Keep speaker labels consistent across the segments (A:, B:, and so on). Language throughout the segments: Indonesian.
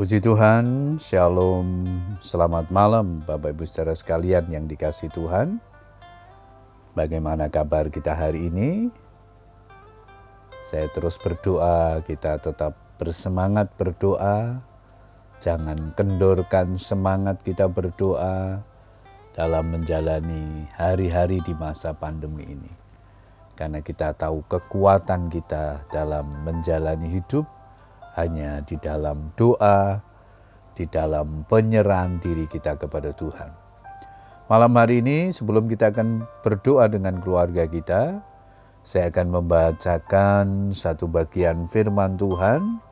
A: Puji Tuhan, Shalom, selamat malam Bapak Ibu saudara sekalian yang dikasih Tuhan. Bagaimana kabar kita hari ini? Saya terus berdoa, kita tetap bersemangat berdoa. Jangan kendorkan semangat kita berdoa dalam menjalani hari-hari di masa pandemi ini. Karena kita tahu kekuatan kita dalam menjalani hidup hanya di dalam doa, di dalam penyerahan diri kita kepada Tuhan. Malam hari ini sebelum kita akan berdoa dengan keluarga kita, saya akan membacakan satu bagian firman Tuhan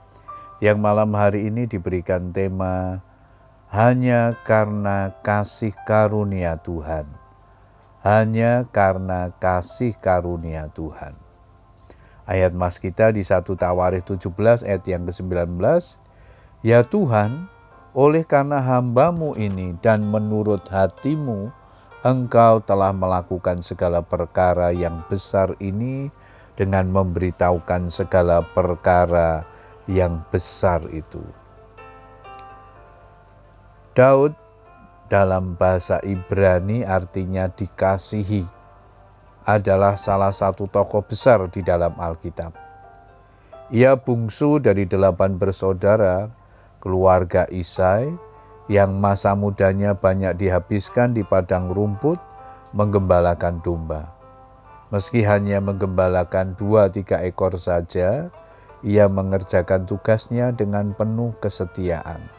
A: yang malam hari ini diberikan tema hanya karena kasih karunia Tuhan. Hanya karena kasih karunia Tuhan. Ayat mas kita di 1 Tawarikh 17 ayat yang ke-19, Ya Tuhan, oleh karena hambamu ini dan menurut hatimu, engkau telah melakukan segala perkara yang besar ini dengan memberitahukan segala perkara yang besar itu. Daud dalam bahasa Ibrani artinya dikasihi adalah salah satu tokoh besar di dalam Alkitab. Ia bungsu dari delapan bersaudara, keluarga Isai, yang masa mudanya banyak dihabiskan di padang rumput menggembalakan domba. Meski hanya menggembalakan dua tiga ekor saja, ia mengerjakan tugasnya dengan penuh kesetiaan.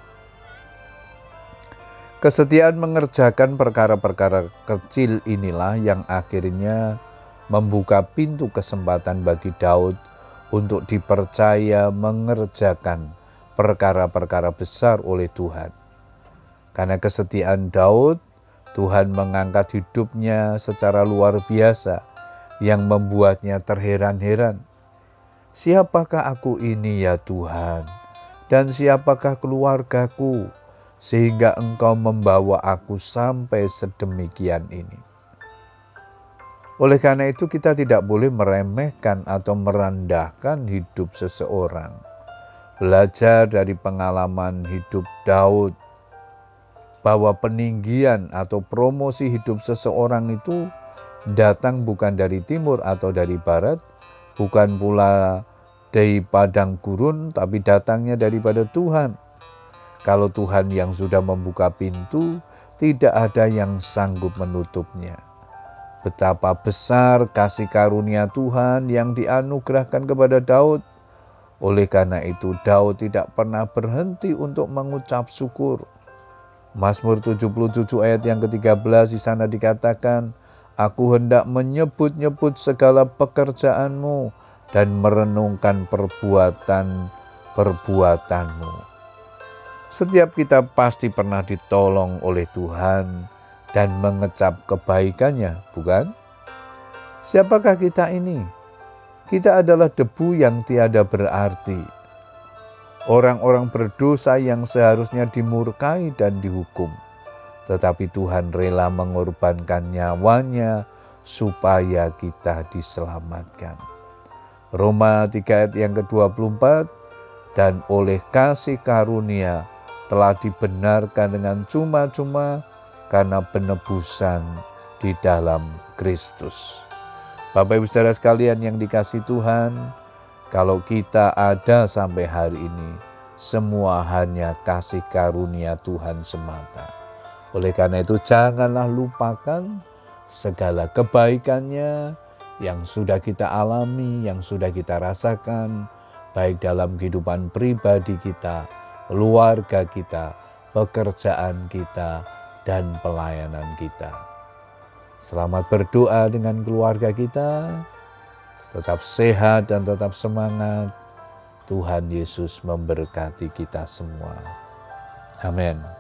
A: Kesetiaan mengerjakan perkara-perkara kecil inilah yang akhirnya membuka pintu kesempatan bagi Daud untuk dipercaya mengerjakan perkara-perkara besar oleh Tuhan. Karena kesetiaan Daud, Tuhan mengangkat hidupnya secara luar biasa yang membuatnya terheran-heran. Siapakah aku ini ya Tuhan? Dan siapakah keluargaku? Sehingga engkau membawa aku sampai sedemikian ini. Oleh karena itu, kita tidak boleh meremehkan atau merendahkan hidup seseorang. Belajar dari pengalaman hidup Daud bahwa peninggian atau promosi hidup seseorang itu datang bukan dari timur atau dari barat, bukan pula dari padang gurun, tapi datangnya daripada Tuhan kalau Tuhan yang sudah membuka pintu, tidak ada yang sanggup menutupnya. Betapa besar kasih karunia Tuhan yang dianugerahkan kepada Daud. Oleh karena itu, Daud tidak pernah berhenti untuk mengucap syukur. Mazmur 77 ayat yang ke-13 di sana dikatakan, Aku hendak menyebut-nyebut segala pekerjaanmu dan merenungkan perbuatan-perbuatanmu. Setiap kita pasti pernah ditolong oleh Tuhan dan mengecap kebaikannya, bukan? Siapakah kita ini? Kita adalah debu yang tiada berarti. Orang-orang berdosa yang seharusnya dimurkai dan dihukum. Tetapi Tuhan rela mengorbankan nyawanya supaya kita diselamatkan. Roma 3 ayat yang ke-24, dan oleh kasih karunia telah dibenarkan dengan cuma-cuma karena penebusan di dalam Kristus. Bapak Ibu Saudara sekalian yang dikasih Tuhan, kalau kita ada sampai hari ini, semua hanya kasih karunia Tuhan semata. Oleh karena itu janganlah lupakan segala kebaikannya yang sudah kita alami, yang sudah kita rasakan, baik dalam kehidupan pribadi kita, keluarga kita, pekerjaan kita, dan pelayanan kita. Selamat berdoa dengan keluarga kita. Tetap sehat dan tetap semangat. Tuhan Yesus memberkati kita semua. Amin.